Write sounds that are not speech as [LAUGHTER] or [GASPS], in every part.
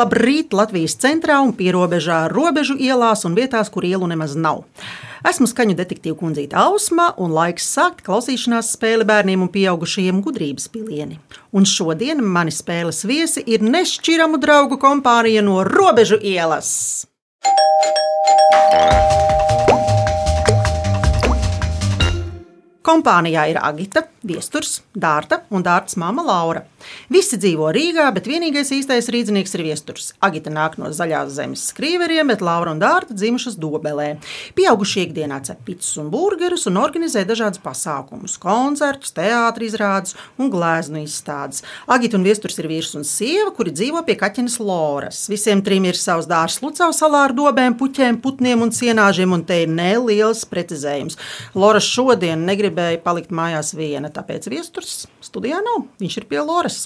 Labrīt Latvijas centrā un pierobežā, robežu ielās un vietās, kur ielu nemaz nav. Esmu skaņu detektīva kundzīte Ausma, un laiks sākt klausīšanās spēli bērniem un pieaugušajiem gudrības pilieni. Un šodien mani spēles viesi ir nešķiramu draugu kompānija no robežu ielas. Kompānijā ir Agita, Viesturs, Dārta un Dārtas māma Laura. Visi dzīvo Rīgā, bet vienīgais īstais rīznieks ir Viesturs. Agita nāk no zaļās zemes skrīveriem, bet Laura un Dārta dzimušas Dobelē. Pieaugušie ikdienā cep pitus un burgerus un organizē dažādus pasākumus, koncertus, teātris izrādes un gleznu izstādes. Agita un Viesturs ir vīrs un sieva, kuri dzīvo pie kaķenes Loras. Visiem trim ir savs dārzs Lucavas salā ar dobēm, puķiem, putniem un cienāžiem, un te ir neliels precizējums. Lora šodien negribēja palikt mājās viena, tāpēc Viesturs studijā nav. Viņš ir pie Loras.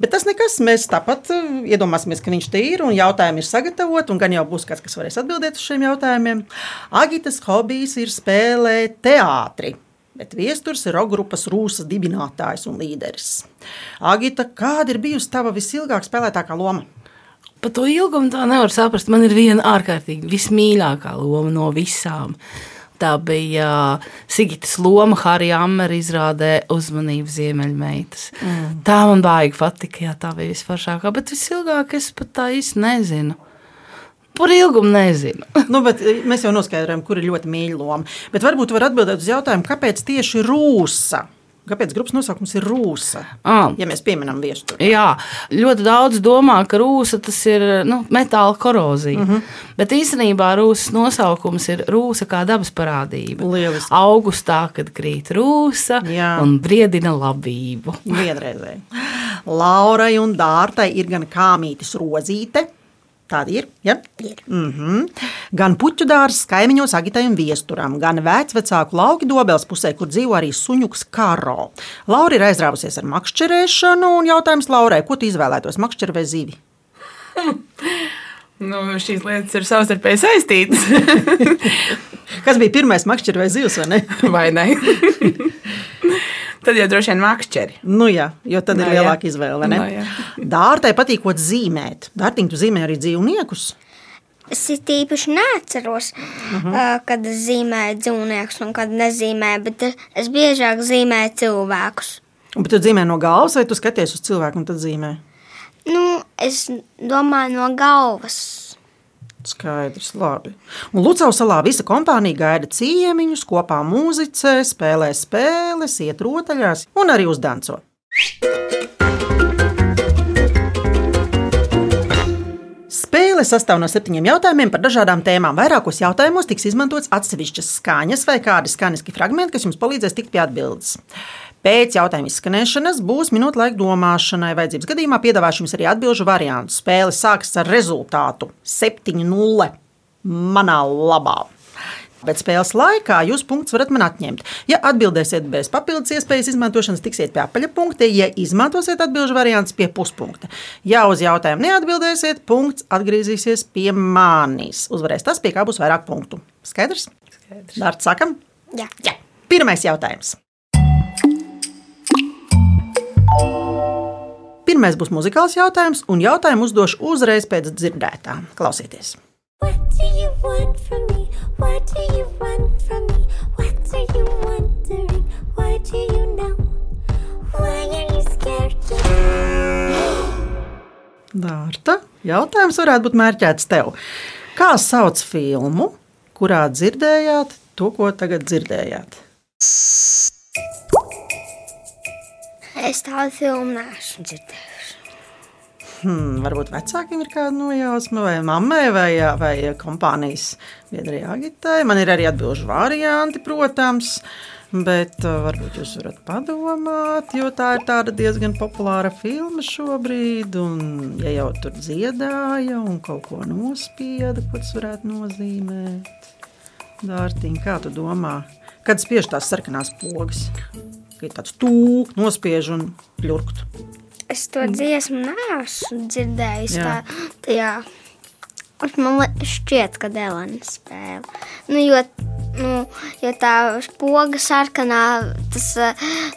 Bet tas nekas, mēs tāpat eh, iedomāsimies, ka viņš te ir un jautājumi ir sagatavoti, un gan jau būs kāds, kas varēs atbildēt uz šiem jautājumiem. Agitas hobijs ir spēlēt teātri. Bet viesturs ir rokgrupas rūsas dibinātājs un līderis. Agita, kāda ir bijusi tava visilgāk spēlētākā loma? Par to ilgumu tā nevar saprast. Man ir viena ārkārtīgi vismīļākā loma no visām. Tā bija Sigitas loma Harija Amera izrādē uzmanību Ziemeļmeitas. Mm. Tā man baigi patika, jā, tā bija visforšākā, bet visilgāk es pat tā īsti nezinu. Par ilgumu nezinu. [LAUGHS] nu, mēs jau noskaidrojam, kur ir ļoti mīļa loma. Bet varbūt var atbildēt uz jautājumu, kāpēc tieši rūsa? Kāpēc grupas nosaukums ir rūsa? Ah. Ja mēs pieminam viesturi. Jā, ļoti daudz domā, ka rūsa tas ir nu, metāla korozija. Mm -hmm. Bet īstenībā rūsas nosaukums ir rūsa kā dabas parādība. Lieliski. Augustā, kad krīt rūsa Jā. un briedina labību. Vienreizēji. Laurai un Dārtai ir gan kāmītis rozīte Tāda ir. Ja? ir. Mm -hmm. Gan puķu dārza, kaimiņos, agitai un viesturam, gan vecāku lauku dobels pusē, kur dzīvo arī suņuks Karo. Laura ir aizrāvusies ar makšķerēšanu, un jautājums Laurai, ko tu izvēlētos, makšķeri vai zivi? [LAUGHS] nu, šīs lietas ir savstarpēji saistītas. [LAUGHS] Kas bija pirmais makšķeri vai zivs, vai ne? vai ne? [LAUGHS] Tad jau droši vien makšķeri. Nu jā, jo tad no, ir lielāka izvēle. No, jā. Dārtai patīk ko zīmēt. Dārtiņ, tu zīmē arī dzīvniekus. Es īpaši neatceros, uh -huh. uh, kad es zīmēju dzīvniekus un kad nezīmēju, bet es biežāk zīmēju cilvēkus. Bet tu zīmē no galvas, vai tu skaties uz cilvēku un tad zīmē? Nu, es domāju no galvas. Skaidrs, labi. Un Lucavas salā visa kompānija gaida ciemiņus, kopā mūzicē, spēlē spēles, iet rotaļās un arī uzdanco. Spēle sastāv no septiņiem jautājumiem par dažādām tēmām. Vairākos jautājumos tiks izmantots atsevišķas skaņas vai kādi skaņiski fragmenti, kas jums palīdzēs tikt pie atbildes. Pēc jautājuma izskanēšanas būs minūte laika domāšanai. Vajadzības gadījumā piedāvāšu jums arī atbildžu variantu. Spēle sāksies ar rezultātu 7-0 manā labā. Bet spēles laikā jūs punktus varat man atņemt. Ja atbildēsiet bez papildus iespējas izmantošanas, tiksiet pie apaļa punkta. Ja izmantosiet atbildžu variantus, pie puspunkta. Ja uz jautājumu neatbildēsiet, punkts atgriezīsies pie manis. Uzvarēs tas, pie kā būs vairāk punktu. Skaidrs? Skaidrs. Dārts, sākam? Jā. Jā. Pirmais jautājums. Pirmais būs muzikāls jautājums, un jautājumu uzdošu uzreiz pēc dzirdētā. Klausieties! You know? Dārta, [GASPS] jautājums varētu būt mērķēts tev. Kā sauc filmu, kurā dzirdējāt to, ko tagad dzirdējāt? Es tādu filmu neesmu dzirdējusi. Hmm, varbūt vecākiem ir kāda nojausma, vai mammai, vai, vai kompānijas biedrai agitai. Man ir arī atbildīgi varianti, protams. Bet uh, varbūt jūs varat padomāt, jo tā ir diezgan populāra filma šobrīd. Un, ja jau tur dziedāja un kaut ko nospieda, ko tas varētu nozīmēt, Dārtiņ, kā tu domā, kad spiež tās sarkanās pogas? Ir tāds tūks, nospiež un ļurkt. Es to dziesmu neesmu dzirdējis. Jā. Tā, tajā. Man šķiet, ka Dēlana spēle. Nu, jo, nu, jo tā poga sarkanā, tas,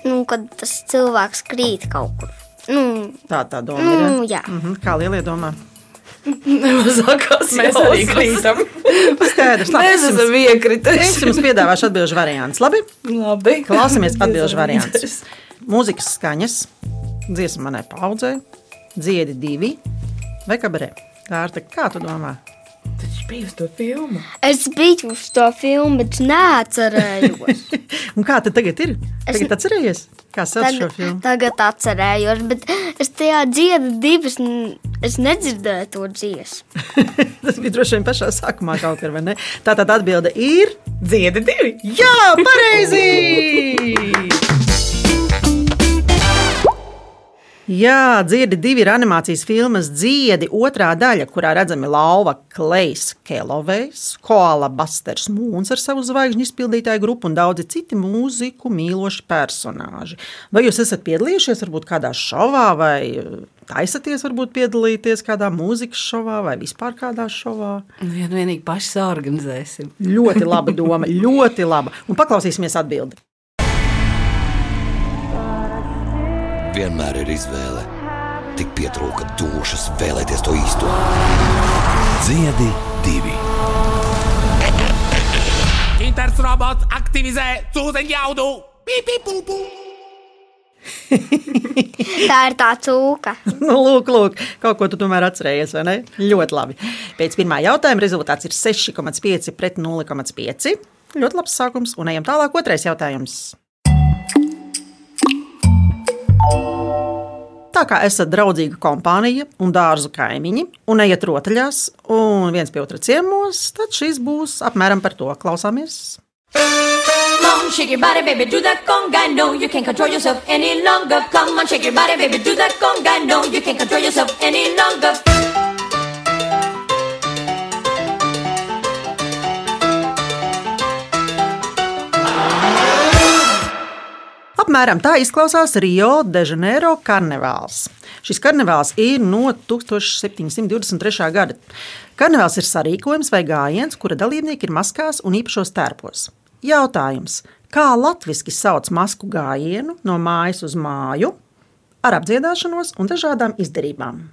nu, kad tas cilvēks krīt kaut kur. Nu, tā tā doma nu, ir. Jā. Mm -hmm. Kā lielie domā? Nemazākās Mēs arī krītam. Skaidrs, labi. Mēs esam iekrituši. es jums piedāvāšu atbildžu variantus. Labi, Labi. klausāmies atbildžu variantus. Mūzikas skaņas, dziesma manai paudzei, dziedi divi vai kabarē. Dārta, kā tu domā? Bija uz to filmu. Es biju uz to filmu, bet neatcerējos. [LAUGHS] Un kā tad tagad ir? Tagad atcerējies, kā sauc šo Tagad, filmu? tagad atcerējos, bet es tajā dziedu divas, es nedzirdēju to dziesmu. [LAUGHS] Tas bija droši vien pašā sākumā kaut kur, vai ne? Tā tad atbilde ir. Dziedi divi. Jā, pareizi! [LAUGHS] Jā, dziedi divi ir animācijas filmas dziedi, otrā daļa, kurā redzami lauva Klejs Kelovejs, Koala Basters Mūns ar savu zvaigžņu izpildītāju grupu un daudzi citi mūziku mīloši personāži. Vai jūs esat piedalījušies varbūt kādā šovā vai taisaties varbūt piedalīties kādā mūzikas šovā vai vispār kādā šovā? Vien vienīgi paši sāorganizēsim. Ļoti laba doma, ļoti laba. Un paklausīsimies atbildi. Vienmēr ir izvēle. Tik pietrūka dušas vēlēties to īsto. Dziedi divi. Inters robots aktivizē cūdeņjaudu. Pīpīpūpū. [LAUGHS] Tā ir tā cūka. [LAUGHS] Nu, lūk, lūk, kaut ko tu tomēr atcerējies, vai ne? Ļoti labi. Pēc pirmā jautājuma rezultāts ir 6,5 pret 0,5. Ļoti labs sākums, un ejam tālāk. Otrais jautājums. Tā kā esat draudzīga kompānija un dārzu kaimiņi, un ejat rotaļās, un viens pie otra ciemos, tad šis būs apmēram par to. Klausāmies! Come on, shake your body, baby, do that conga. No, you can't control yourself any longer. Come on, shake your body, baby, do that conga. No, you can't control yourself any longer. Apmēram tā izklausās Rio de Janeiro karnevāls. Šis karnevāls ir no 1723. gada. Karnevāls ir sarīkojums vai gājiens, kura dalībnieki ir maskās un īpašos tērpos. Jautājums, kā latviešu sauc masku gājienu no mājas uz māju, ar apdziedāšanos un dažādām izdarībām?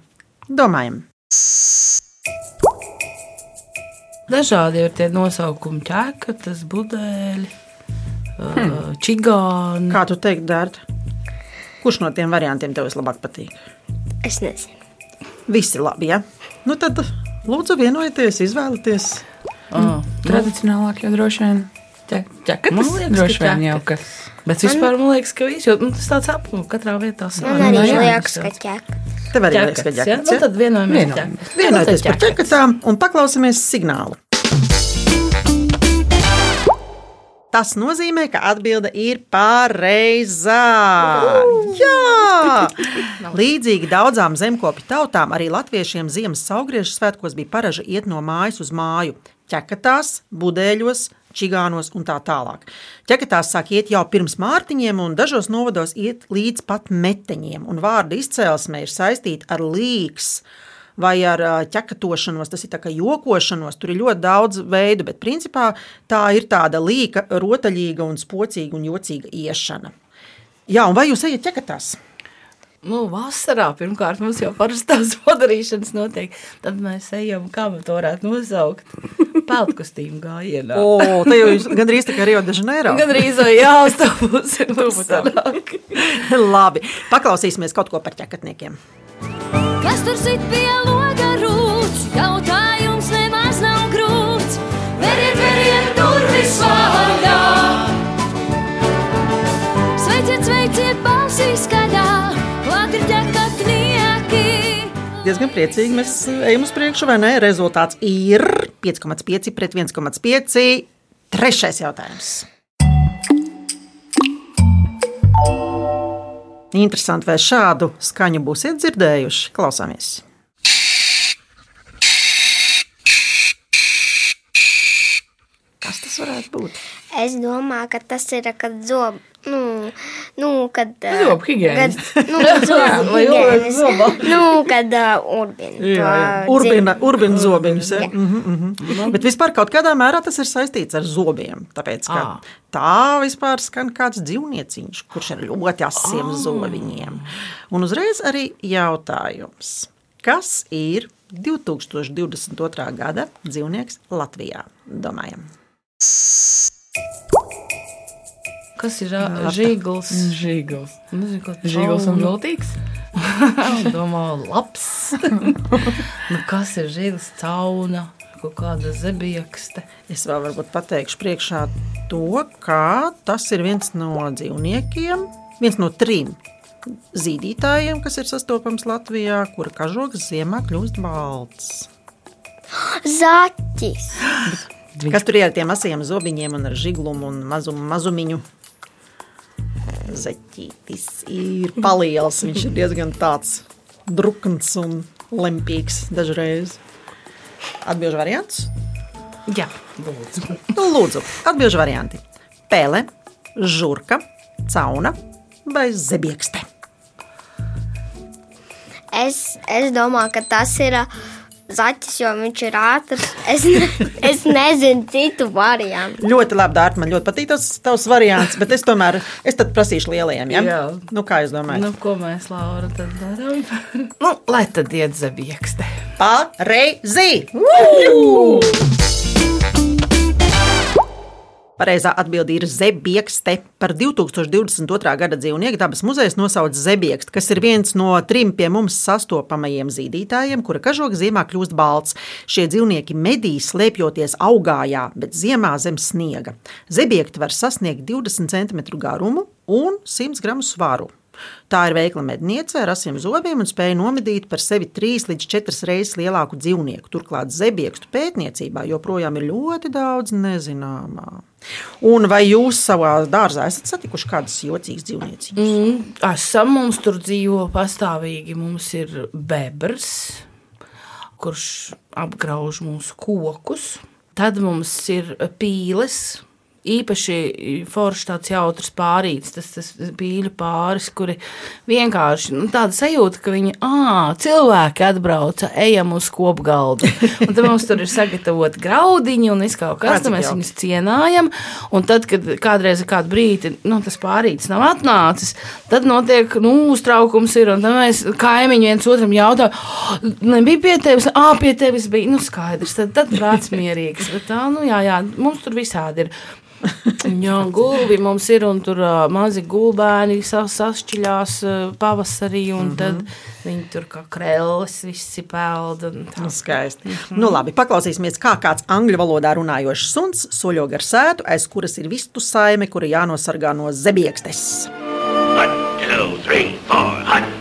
Domājam, Dažādi ir tie nosaukumi, ķēkatas, budeļi, hmm. čigāni. kā tu teiktu, Dārta? Kurš no tiem variantiem tev vislabāk patīk? Es nezinu. Visi labi, ja? Nu tad lūdzu vienojieties, izvēlieties. Oh, Tradicionālāk jau droši vien. Ķekatas. Man liekas, ka droši vien jau kas. Bet vispār man liekas, ka viss, jo nu, tas tāds apmūks katrā vietā. Man arī Nu, jā, liekas, ka tāds. ķek. Tev arī liekas, ka Ķekats, ja? Nu, tad vienojamies Vienojamies. Nu, par ķekatām un paklausīsimies signālu. Tas nozīmē, ka atbilde ir pareizā. Jā! [LAUGHS] Līdzīgi daudzām zemkopju tautām, arī latviešiem ziemas saugriežu svētkos bija paraža iet no mājas uz māju. Ķekatās, budēļos, čigānos un tā tālāk. Ķekatās sāk iet jau pirms mārtiņiem, un dažos novados iet līdz pat meteņiem. Un vārda izcelsme ir saistīta ar līks vai ar ķekatošanos, tas ir kā jokošanos. Tur ir ļoti daudz veidu, bet principā tā ir tāda līka, rotaļīga un spocīga un jocīga iešana. Jā, un vai jūs ejat ķekatās? Nu, vasarā pirmkārt mums jau parasti tās padarīšanas [LAUGHS] notiek. Tad mēs ejam, kā mēs to varētu nosaukt. [LAUGHS] Peltkostīmu gājienā. O, tā jau ir gandrīz tā kā Rio de Janeiro. Gan arī jā, uz to pusi ir. Labi, paklausīsimies kaut ko par ķekatniekiem. Kas tur sit pie loga rūts? Jautājums nemaz nav grūts. Veriet, veriet, durvis vaļā! Sveiciet, sveiciet, balsīs skaļā! Klāt ir ķekatnieki! Diezgan priecīgi mēs ejam uz priekšu, vai ne? Rezultāts ir 5,5 pret 1,5. Trešais jautājums. Interesanti, vai šādu skaņu būsiet dzirdējuši? Klausāmies! Tas varētu būt? Es domāju, ka tas ir, kad zob, nu, nu kad... Zobu higiēnas. Nu, zobu [LAUGHS] vai higiēnas. zobā. Nu, kad uh, urbina. Urbina, urbina zobiņus. Ja? Jā. Mm -hmm. Bet vispār kaut kādā mērā tas ir saistīts ar zobiem. Tāpēc, ka Ā. tā vispār skan kāds dzīvnieciņš, kurš ir ļoti asiem zobiņiem. Un uzreiz arī jautājums. Kas ir 2022. gada dzīvnieks Latvijā. Domājam. Kas ir žīgls? Žīgls. Nezinu, ko Žīgls un viltīgs. Domā, labs. [LAUGHS] nu, kas ir žīgls, cauna, kaut kāda zebiekste? Es vēl varbūt pateikšu priekšā to, ka tas ir viens no dzīvniekiem, viens no trim zīdītājiem, kas ir sastopams Latvijā, kura kažoks ziemā kļūst balts. Zaķis. Kas tur ir ar tiem asiem zobiņiem un ar žiglumu un mazum, mazumiņu? Zeķītis ir paliels, viņš ir diezgan tāds drukns un lempīgs dažreiz. Atbilžu variants? Jā, lūdzu. Nu, lūdzu, atbilžu varianti. Pele, žurka, cauna vai zebiekste. Es, es domāju, ka tas ir ā, zaķis, jo viņš ir ātrs. Es, ne, [LAUGHS] es nezinu citu variantu. Ļoti labi, Dārta. Man ļoti patīk tas tavs variants, bet es tomēr es tad prasīšu lielajiem. Ja? Jā. Nu, kā jūs domājat? Nu, ko mēs, Laura, tad darām? nu, lai tad iet zebiekste. Pareizi! Pareizā atbilde ir zebiekste. Par 2022. gada dzīvnieku dabas muzejs nosauc zebiekstu, kas ir viens no trim pie mums sastopamajiem zīdītājiem, kura kažoks ziemā kļūst balts. Šie dzīvnieki medīs slēpjoties augājā, bet ziemā zem sniega. Zebiekti var sasniegt 20 cm garumu un 100 gramu svaru. Tā ir veikla medniece ar asiem zobiem un spēja nomedīt par sevi 3 līdz 4 reizes lielāku dzīvnieku. Turklāt zebiekstu pētniecībā joprojām ir ļoti daudz nezināmā. Un vai jūs savā dārzā esat satikuši kādas jocīgas dzīvnieces? Mm, esam, mums tur dzīvo pastāvīgi. Mums ir bebrs, kurš apgrauž mūsu kokus. Tad mums ir pīles. Īpaši foršs tāds jautrs pārīts, tas, tas pīļu pāris, kuri vienkārši nu, tāda sajūta, ka viņi, ah, cilvēki atbrauca, ejam uz kopgaldu. [LAUGHS] Un tad mums tur ir sagatavoti graudiņi un viss kaut kas, tad mēs viņus cienājam. Un tad, kad kādreiz ir kāda brīdi, nu, tas pārītis nav atnācis, tad notiek nu, uztraukums. Ir, un tad mēs kaimiņi viens otram jautājām, nebija pie tevis, ah, pie tevis bija nu, skaidrs. Tad, tad prāts mierīgs. Bet tā, nu, jā, jā, mums tur visādi ir. [LAUGHS] Jā, gulbi mums ir, un tur uh, mazi gulbēni sa- sašķiļās uh, pavasarī, un mm -hmm. tad viņi tur kā krēlis visi peld. un tā. Nu, Skaisti. Nu, labi, paklausīsimies, kā kāds angļu valodā runājošs suns soļo gar sētu, aiz kuras ir vistu saime, kura jānosargā no zebiekstes. One, two, three, four. One,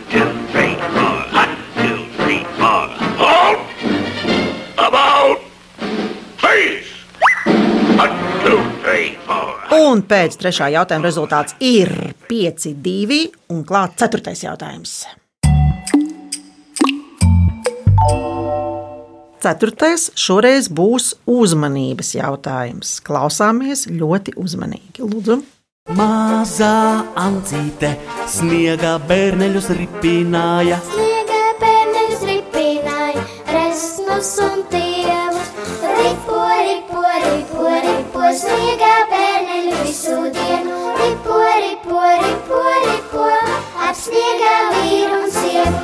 Un pēc trešā jautājuma rezultāts ir 5, 2 un klāt ceturtais jautājums. Ceturtais šoreiz būs uzmanības jautājums. Klausāmies ļoti uzmanīgi. Lūdzu, Mazā ancīte sniega bērneļus ripināja. Sniega bērneļus ripināja, resnus un tievus. Ripo, ripo, ripo, ripo, sniega bērneļu visu dienu. Ripo, ripo, ripo, ripo, ap sniega vīru un sievu.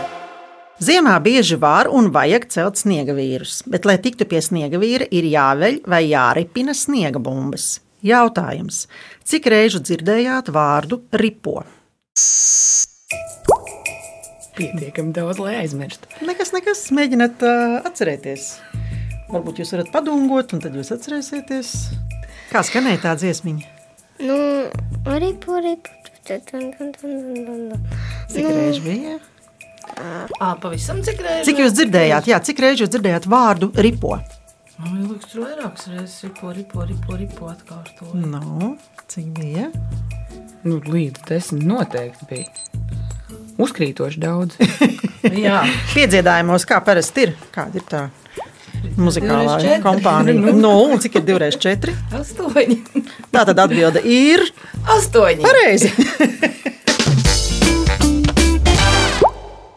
Ziemā bieži var un vajag celt sniega vīrus, bet, lai tiktu pie sniega vīra, ir jāveļ vai jāripina sniega bumbas. Jautājums: cik reižu dzirdējāt vārdu ripo? Pietiekami daudz, lai aizmirstu. Nekas, nekas, mēģiniet uh, atcerēties. Varbūt jūs varat padungot, un tad jūs atcerēsieties, kā skanēja tā dziesmiņa. Nu, tun, tun. Cik Nu. reizes bija? Ā, pavisam cik reizes? Cik jūs dzirdējāt? Jā, cik reizes jūs dzirdējāt vārdu ripo? Man liekas, tur vairākas reizes ripo, ripo, ripo, ripo atkārtoju. Nu, cik bija? Nu, līdz desmit noteikti bija. Uzkrītoši daudz. Jā, Piedziedājumos, kā parasti ir? Kāda ir tā muzikālā četri. kompānija? [LAUGHS] Nu, un cik ir divreiz četri? astoņi. [LAUGHS] Tā tad atbilde ir Astoņi. pareizi.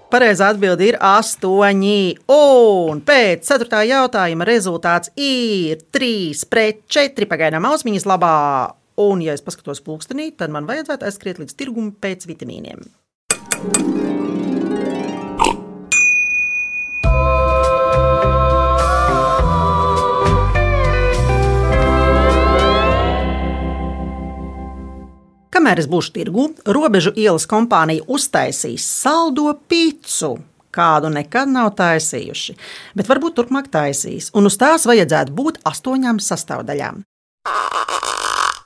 Pareizā atbilde ir astoņi. Un pēc ceturtā jautājuma rezultāts ir 3 pret 4. Pagaidām ausmiņas labā. Un, ja es paskatos pulkstenī, tad man vajadzētu aizskriet līdz tirgumam pēc vitamīniem. Kamēr es būšu tirgu, robežu ielas kompānija uztaisīs saldo pīci, kādu nekad nav taisījuši, bet varbūt turpmāk taisīs, un uz tās vajadzētu būt astoņām sastāvdaļām.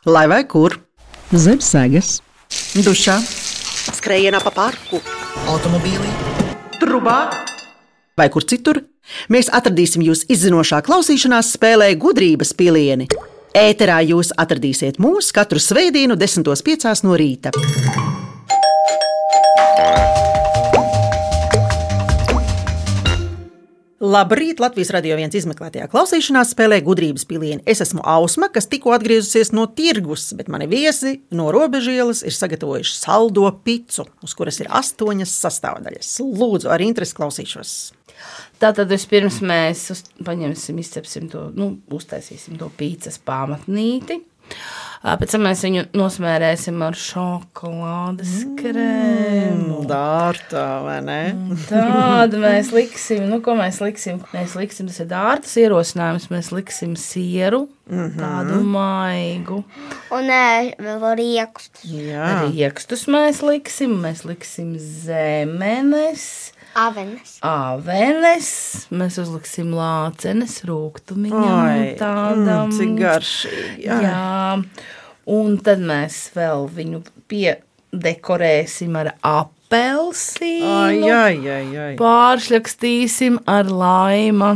Lai vai kur? Zem sēgas, dušā, skrējienā pa parku, automobīlī, trubā vai kur citur. Mēs atradīsim jūs izzinošā klausīšanās spēlē gudrības pilieni. Ēterā jūs atradīsiet mūs katru svētdienu, 10.5. no rīta. Labrīt! Latvijas radio viens izmeklētajā klausīšanās spēlē gudrības pilieni. Es esmu Ausma, kas tikko atgriezusies no tirgus, bet mani viesi no robežielas ir sagatavojuši saldo picu, uz kuras ir astoņas sastāvdaļas. Lūdzu, ar interesi klausīšos! Tātad vispirms mēs uz, paņemsim, izcepsim to, nu, uztaisīsim to pīcis pamatnīti. Pēc tam mēs viņu nosmērēsim ar šokolādes krēmu. Dārta, vai ne? Tādu mēs liksim, nu, ko mēs liksim? Mēs liksim, tas ir dārtas ierosinājums, mēs liksim sieru, tādu maigu. Un vēl riekstus. Jā, Riekstus mēs liksim, mēs liksim zemenes. Avenes. Avenes, mēs uzliksim lācenes, rūkstošiem tādam. mm, cik garšīgi, jā. jā. Un tad mēs vēl viņu piedekorēsim ar apelsīnu. Ai, ai, ai, ai. Pāršļakstīsim ar laima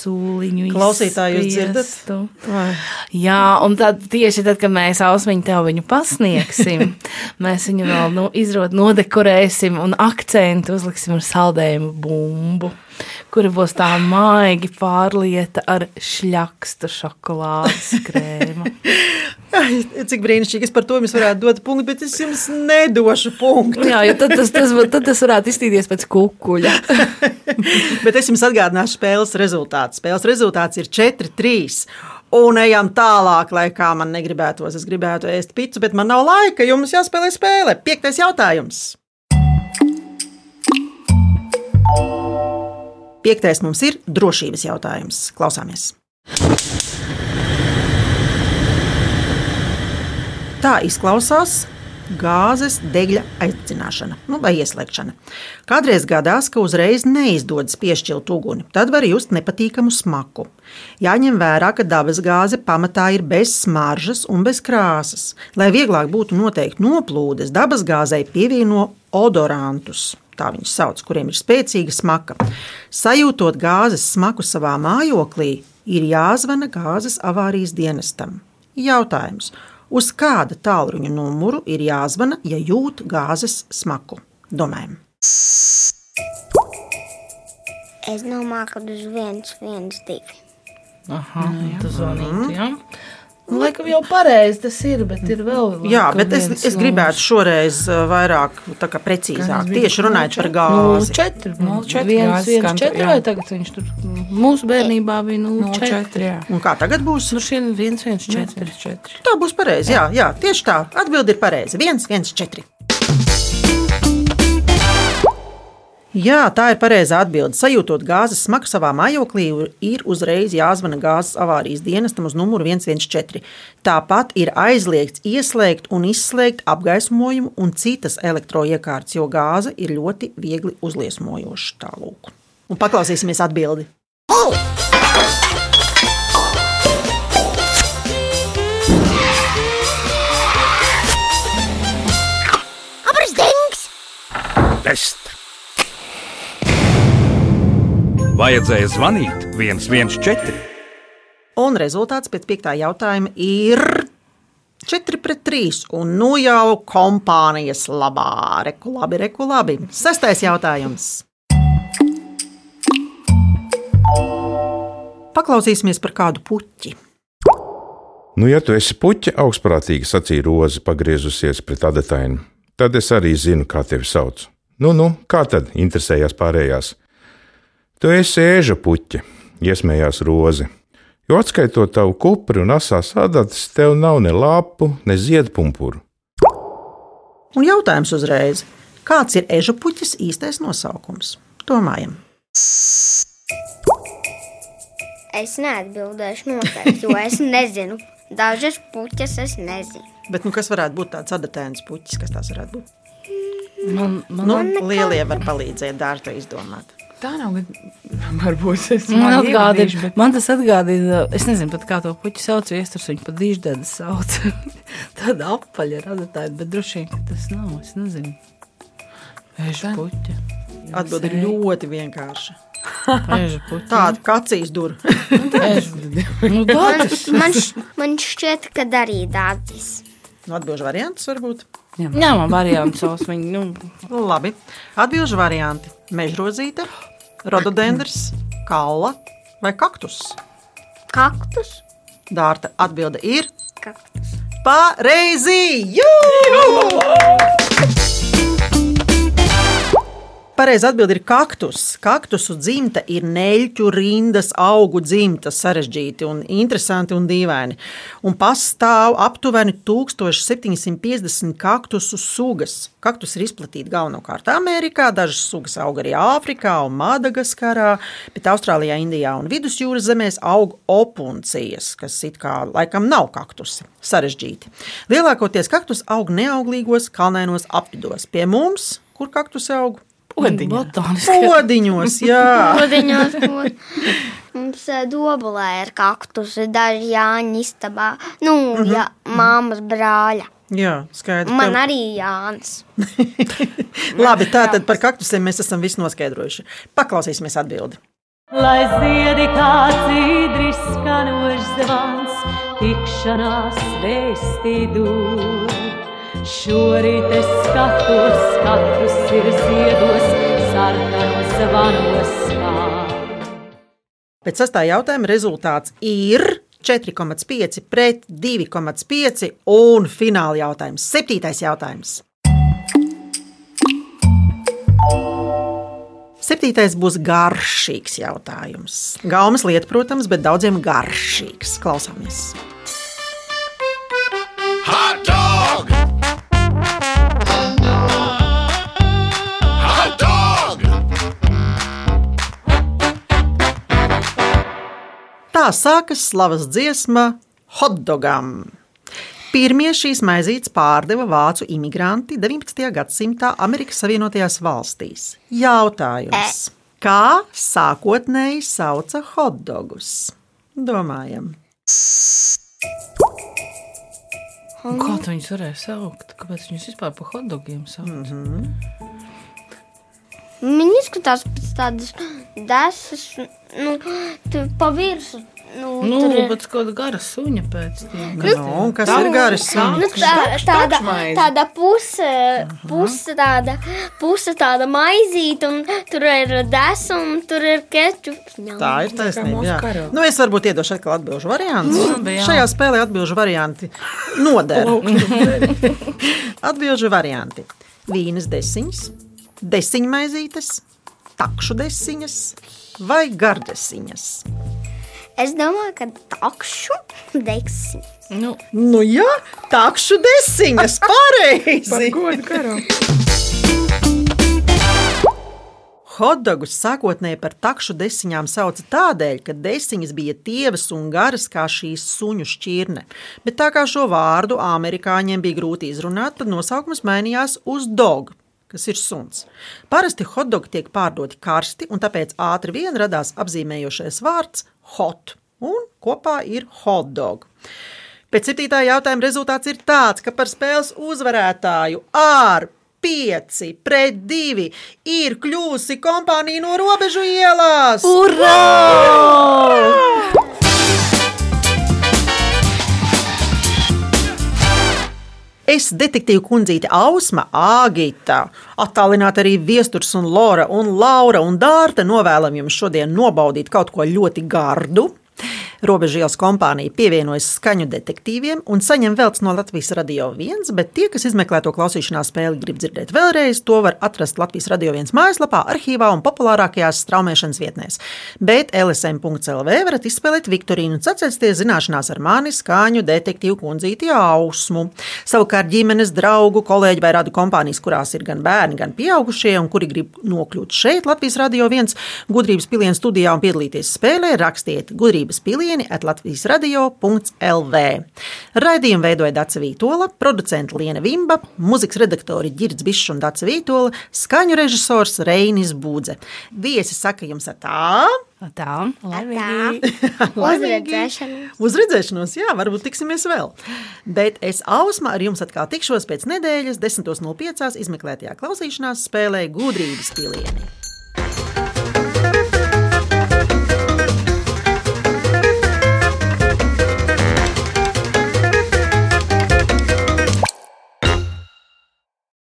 sūliņu. Klausītāji, jūs dzirdat? izspiestu. Ai. Jā, un tad tieši tad, kad mēs ausmiņu tev viņu pasniegsim, [LAUGHS] mēs viņu vēl nu, izrod, nodekorēsim un akcentu uzliksim ar saldējumu bumbu, kura būs tā maigi pārlieta ar šļakstu šokolādes [LAUGHS] krēmu. Ai, cik brīnišķīgi. Es par to jums varētu dot punktu, bet es jums nedošu punktu. Jā, jo tad tas, tas, tad tas varētu izstīties pēc kukuļa. [LAUGHS] Bet es jums atgādināšu spēles rezultātu. Spēles rezultāts ir 4-3. Un ejam tālāk, lai kā man negribētos. Es gribētu ēst pīci, bet man nav laika. Jums jāspēlē spēle. Piektais jautājums. Piektais mums ir drošības jautājums. Klausāmies! Tā izklausās gāzes degļa aizdzināšana nu, vai ieslēgšana. Kādreiz gadās, ka uzreiz neizdodas piešķirt uguni, tad var just nepatīkamu smaku. Jāņem vērā, ka dabas gāze pamatā ir bez smaržas un bez krāsas. Lai vieglāk būtu noteikt noplūdes, dabas gāzei pievieno odorantus. Tā viņus sauc, kuriem ir spēcīga smaka. Sajūtot gāzes smaku savā mājoklī, ir jāzvana gāzes avārijas dienestam. Jautājums, uz kāda tālruņa numuru ir jāzvana, ja jūt gāzes smaku? Domājam, Es domāju, ka uz viens, viens, divi. Aha, tu zvanītu, jā. Nu, Laikam jau pareizi tas ir, bet ir vēl. Jā, bet es, es gribētu šoreiz vairāk tā kā precīzāk, tieši runājot par gāzi. 4, 0,4 viens, gāzes viens, skan tur, 4, jā. vai tagad viņš tur mūsu bērnībā bija 0,4. 0,4. jā. Un kā tagad būs? Nu, šiem 1, 1, 4. 4. Tā būs pareizi. Jā, jā, tieši tā. Atbilde ir pareiza. 1, 1, 4. Jā, tā ir pareizā atbilde. Sajūtot gāzes smaku savā mājoklī, ir uzreiz jāzvana gāzes avārijas dienestam uz numuru 114. Tāpat ir aizliegts ieslēgt un izslēgt apgaismojumu un citas elektroiekārtas, jo gāze ir ļoti viegli uzliesmojoša. Tālūk. Un paklausīsimies atbildi. Abras dings! Vajadzēja zvanīt 114. Un rezultāts pēc piektā jautājuma ir 4 pret 3. Un nu jau kompānijas labā. Reku labi, reku labi. Sestais jautājums. Paklausīsimies par kādu puķi. Nu, ja tu esi puķa, augstprātīgi sacīja Roza, pagriezusies pret adatainu, tad es arī zinu, kā tevi sauc. Nu, nu, kā tad interesējās pārējās? Tu esi ēža puķa, iesmējās Roza. Jo atskaitot tavu kupri un asās adatas, tev nav ne lapu, ne ziedpumpuru. Un jautājums uzreiz. Kāds ir eža puķis īstais nosaukums? Domājam. Es neatbildēšu noteikti, jo es nezinu. Dažas puķas es nezinu. Bet nu, kas varētu būt tāds adatēns puķis, kas tas varētu būt? Man, man, Nu, man, lielie var palīdzēt dārta izdomāt. Tā nav. bet Varbūt es man, bet man tas atgādina, es nezinu pat kā to puķu sauc, viesturs viņu pat dīždēdas sauc. [LAUGHS] Tāda apaļa radītāja, bet droši vien, ka tas nav, es nezinu. Vēža puķa. Atbilde ir ļoti vienkārša. [LAUGHS] Tāda kacīs dur. [LAUGHS] Nu, Man, tāds. man, man šķiet, ka arī dārdzis. Nu, Atbilžu variants varbūt. Jā, man variants savs. Viņi, nu, Nu, Labi. Atbilžu varianti. Mežrozīte, rododendrs, kalla vai kaktus. Kaktus? Dārta atbilde ir Kaktus. pareizi! Jū! Pareizi atbild ir kaktus. Kaktusu dzimta ir neļķu rindas augu dzimta, sarežģīti un interesanti un dīvaini. Un pastāv aptuveni 1750 kaktusu sugas. Kaktus ir izplatīti galvenokārt Amerikā, dažas sugas aug arī Āfrikā un Madagaskarā, bet Austrālijā, Indijā un Vidusjūras zemēs aug opuncijas, kas it kā laikam nav kaktusi. Sarežģīti. Lielākoties kaktus aug neauglīgos kalnainos apvidos. Pie mums, kur kaktus aug? Botāniski. Podiņos, jā. [LAUGHS] Podiņos būs. [LAUGHS] Mums eh, dobulē ir kaktusi, daži Jāņa istabā. Nu, mm Mhm. -hmm. jā, māmas brāļa. Jā, skaidrs. Man Tev- arī Jānis. [LAUGHS] Labi, tātad par kaktusiem mēs esam visu noskaidrojuši. Paklausīsimies atbildi. Lai ziedi kā cīdris, skanošs zvans, tikšanās vēstī Šorīt es skatos, katrs ir ziedos, sarkanos zvanos. Pēc sastā jautājuma rezultāts ir 4,5 pret 2,5 un fināla jautājums. Septītais jautājums. Septītais būs garšīgs jautājums. Gaumas lieta, protams, bet daudziem garšīgs. Klausāmies! Tā sākas slavas dziesma hotdogam. Pirmie šīs maizītes pārdeva vācu imigranti 19. gadsimtā Amerikas Savienotajās valstīs. Jautājums, kā sākotnēji sauca hotdogus? Domājam, Un Kā viņus varēja saukt? Kāpēc viņus vispār par hotdogiem sauc? Mm -hmm. Viņi izskatās pēc tādas desas, nu, tur pa virsmu. Nu, Nu, tur ir- bet kāda gara suņa pēc tam. Nu, un kas ir garas suņas? Nu, tā, tāda, tāda puse, puse tāda, puse tāda maizīte, un tur ir desa, un tur ir kečups. Tā ir taisnība. jā. Nu, es varbūt iedošu atkal atbildžu variantus. Labi, jā. Šajā spēlē atbildžu varianti noder. [LAUGHS] atbildžu varianti. Vīnas desiņas, desiņmaizītes, takšu desiņas vai gardesiņas. Es domāju, ka takšu deksim. Nu, Nu jā, takšu desiņas, [LAUGHS] Par pareizi. Hotdogus sākotnēji par takšu desiņām sauca tādēļ, ka desiņas bija tievas un garas kā šīs suņu šķirne. Bet tā kā šo vārdu amerikāņiem bija grūti izrunāt, tad nosaukums mainījās uz dog, kas ir suns. Parasti hotdogi tiek pārdoti karsti, un tāpēc ātri vien radās apzīmējošais vārds hot, un kopā ir hotdog. Pēc septītā jautājuma rezultāts ir tāds, ka par spēles uzvarētāju ar 5 pret 2 ir kļuvusi kompānija no robežu ielas. Es detektīvu kundzīte Ausma, Āgita, attālināti arī Viesturs un Lora un Laura un Dārta novēlam jums šodien nobaudīt kaut ko ļoti gardu. Robežielas kompānija pievienojas skaņu detektīviem un saņem veltes no Latvijas radio viens, bet tie, kas izmeklē to klausīšanās spēli, grib dzirdēt vēlreiz, to var atrast Latvijas radio viens mājaslapā, arhīvā un populārākajās straumēšanas vietnēs. Bet LSM.CLV varat izspēlēt Viktorīnu un sacensties zināšanās ar mani skaņu detektīvu kundzīti Ausmu. Savukārt ģimenes draugu, kolēģi vai radu kompānijas, kurās ir gan bērni, gan pieaugušie, un kuri grib nokļūt šeit, Latvijas radio viens gudrības pilienu studijā un piedalīties spēlē, rakstiet gudrības pilienu pilieni at Latvijas radio.lv. Raidījumu veidoja Dāca Vītola, producenta Liena Vimba, mūzikas redaktori Girds Bišs un Dāca Vītola, skaņu režisors Reinis Būdze. Viesi saka jums tā! Tā, [LAUGHS] laimīgi. Uzredzēšanos. Uzredzēšanos, jā, varbūt tiksimies vēl. Bet es Ausma ar jums atkal tikšos pēc nedēļas, 10.05. izmeklētajā klausīšanās spēlē gudrības pilieni.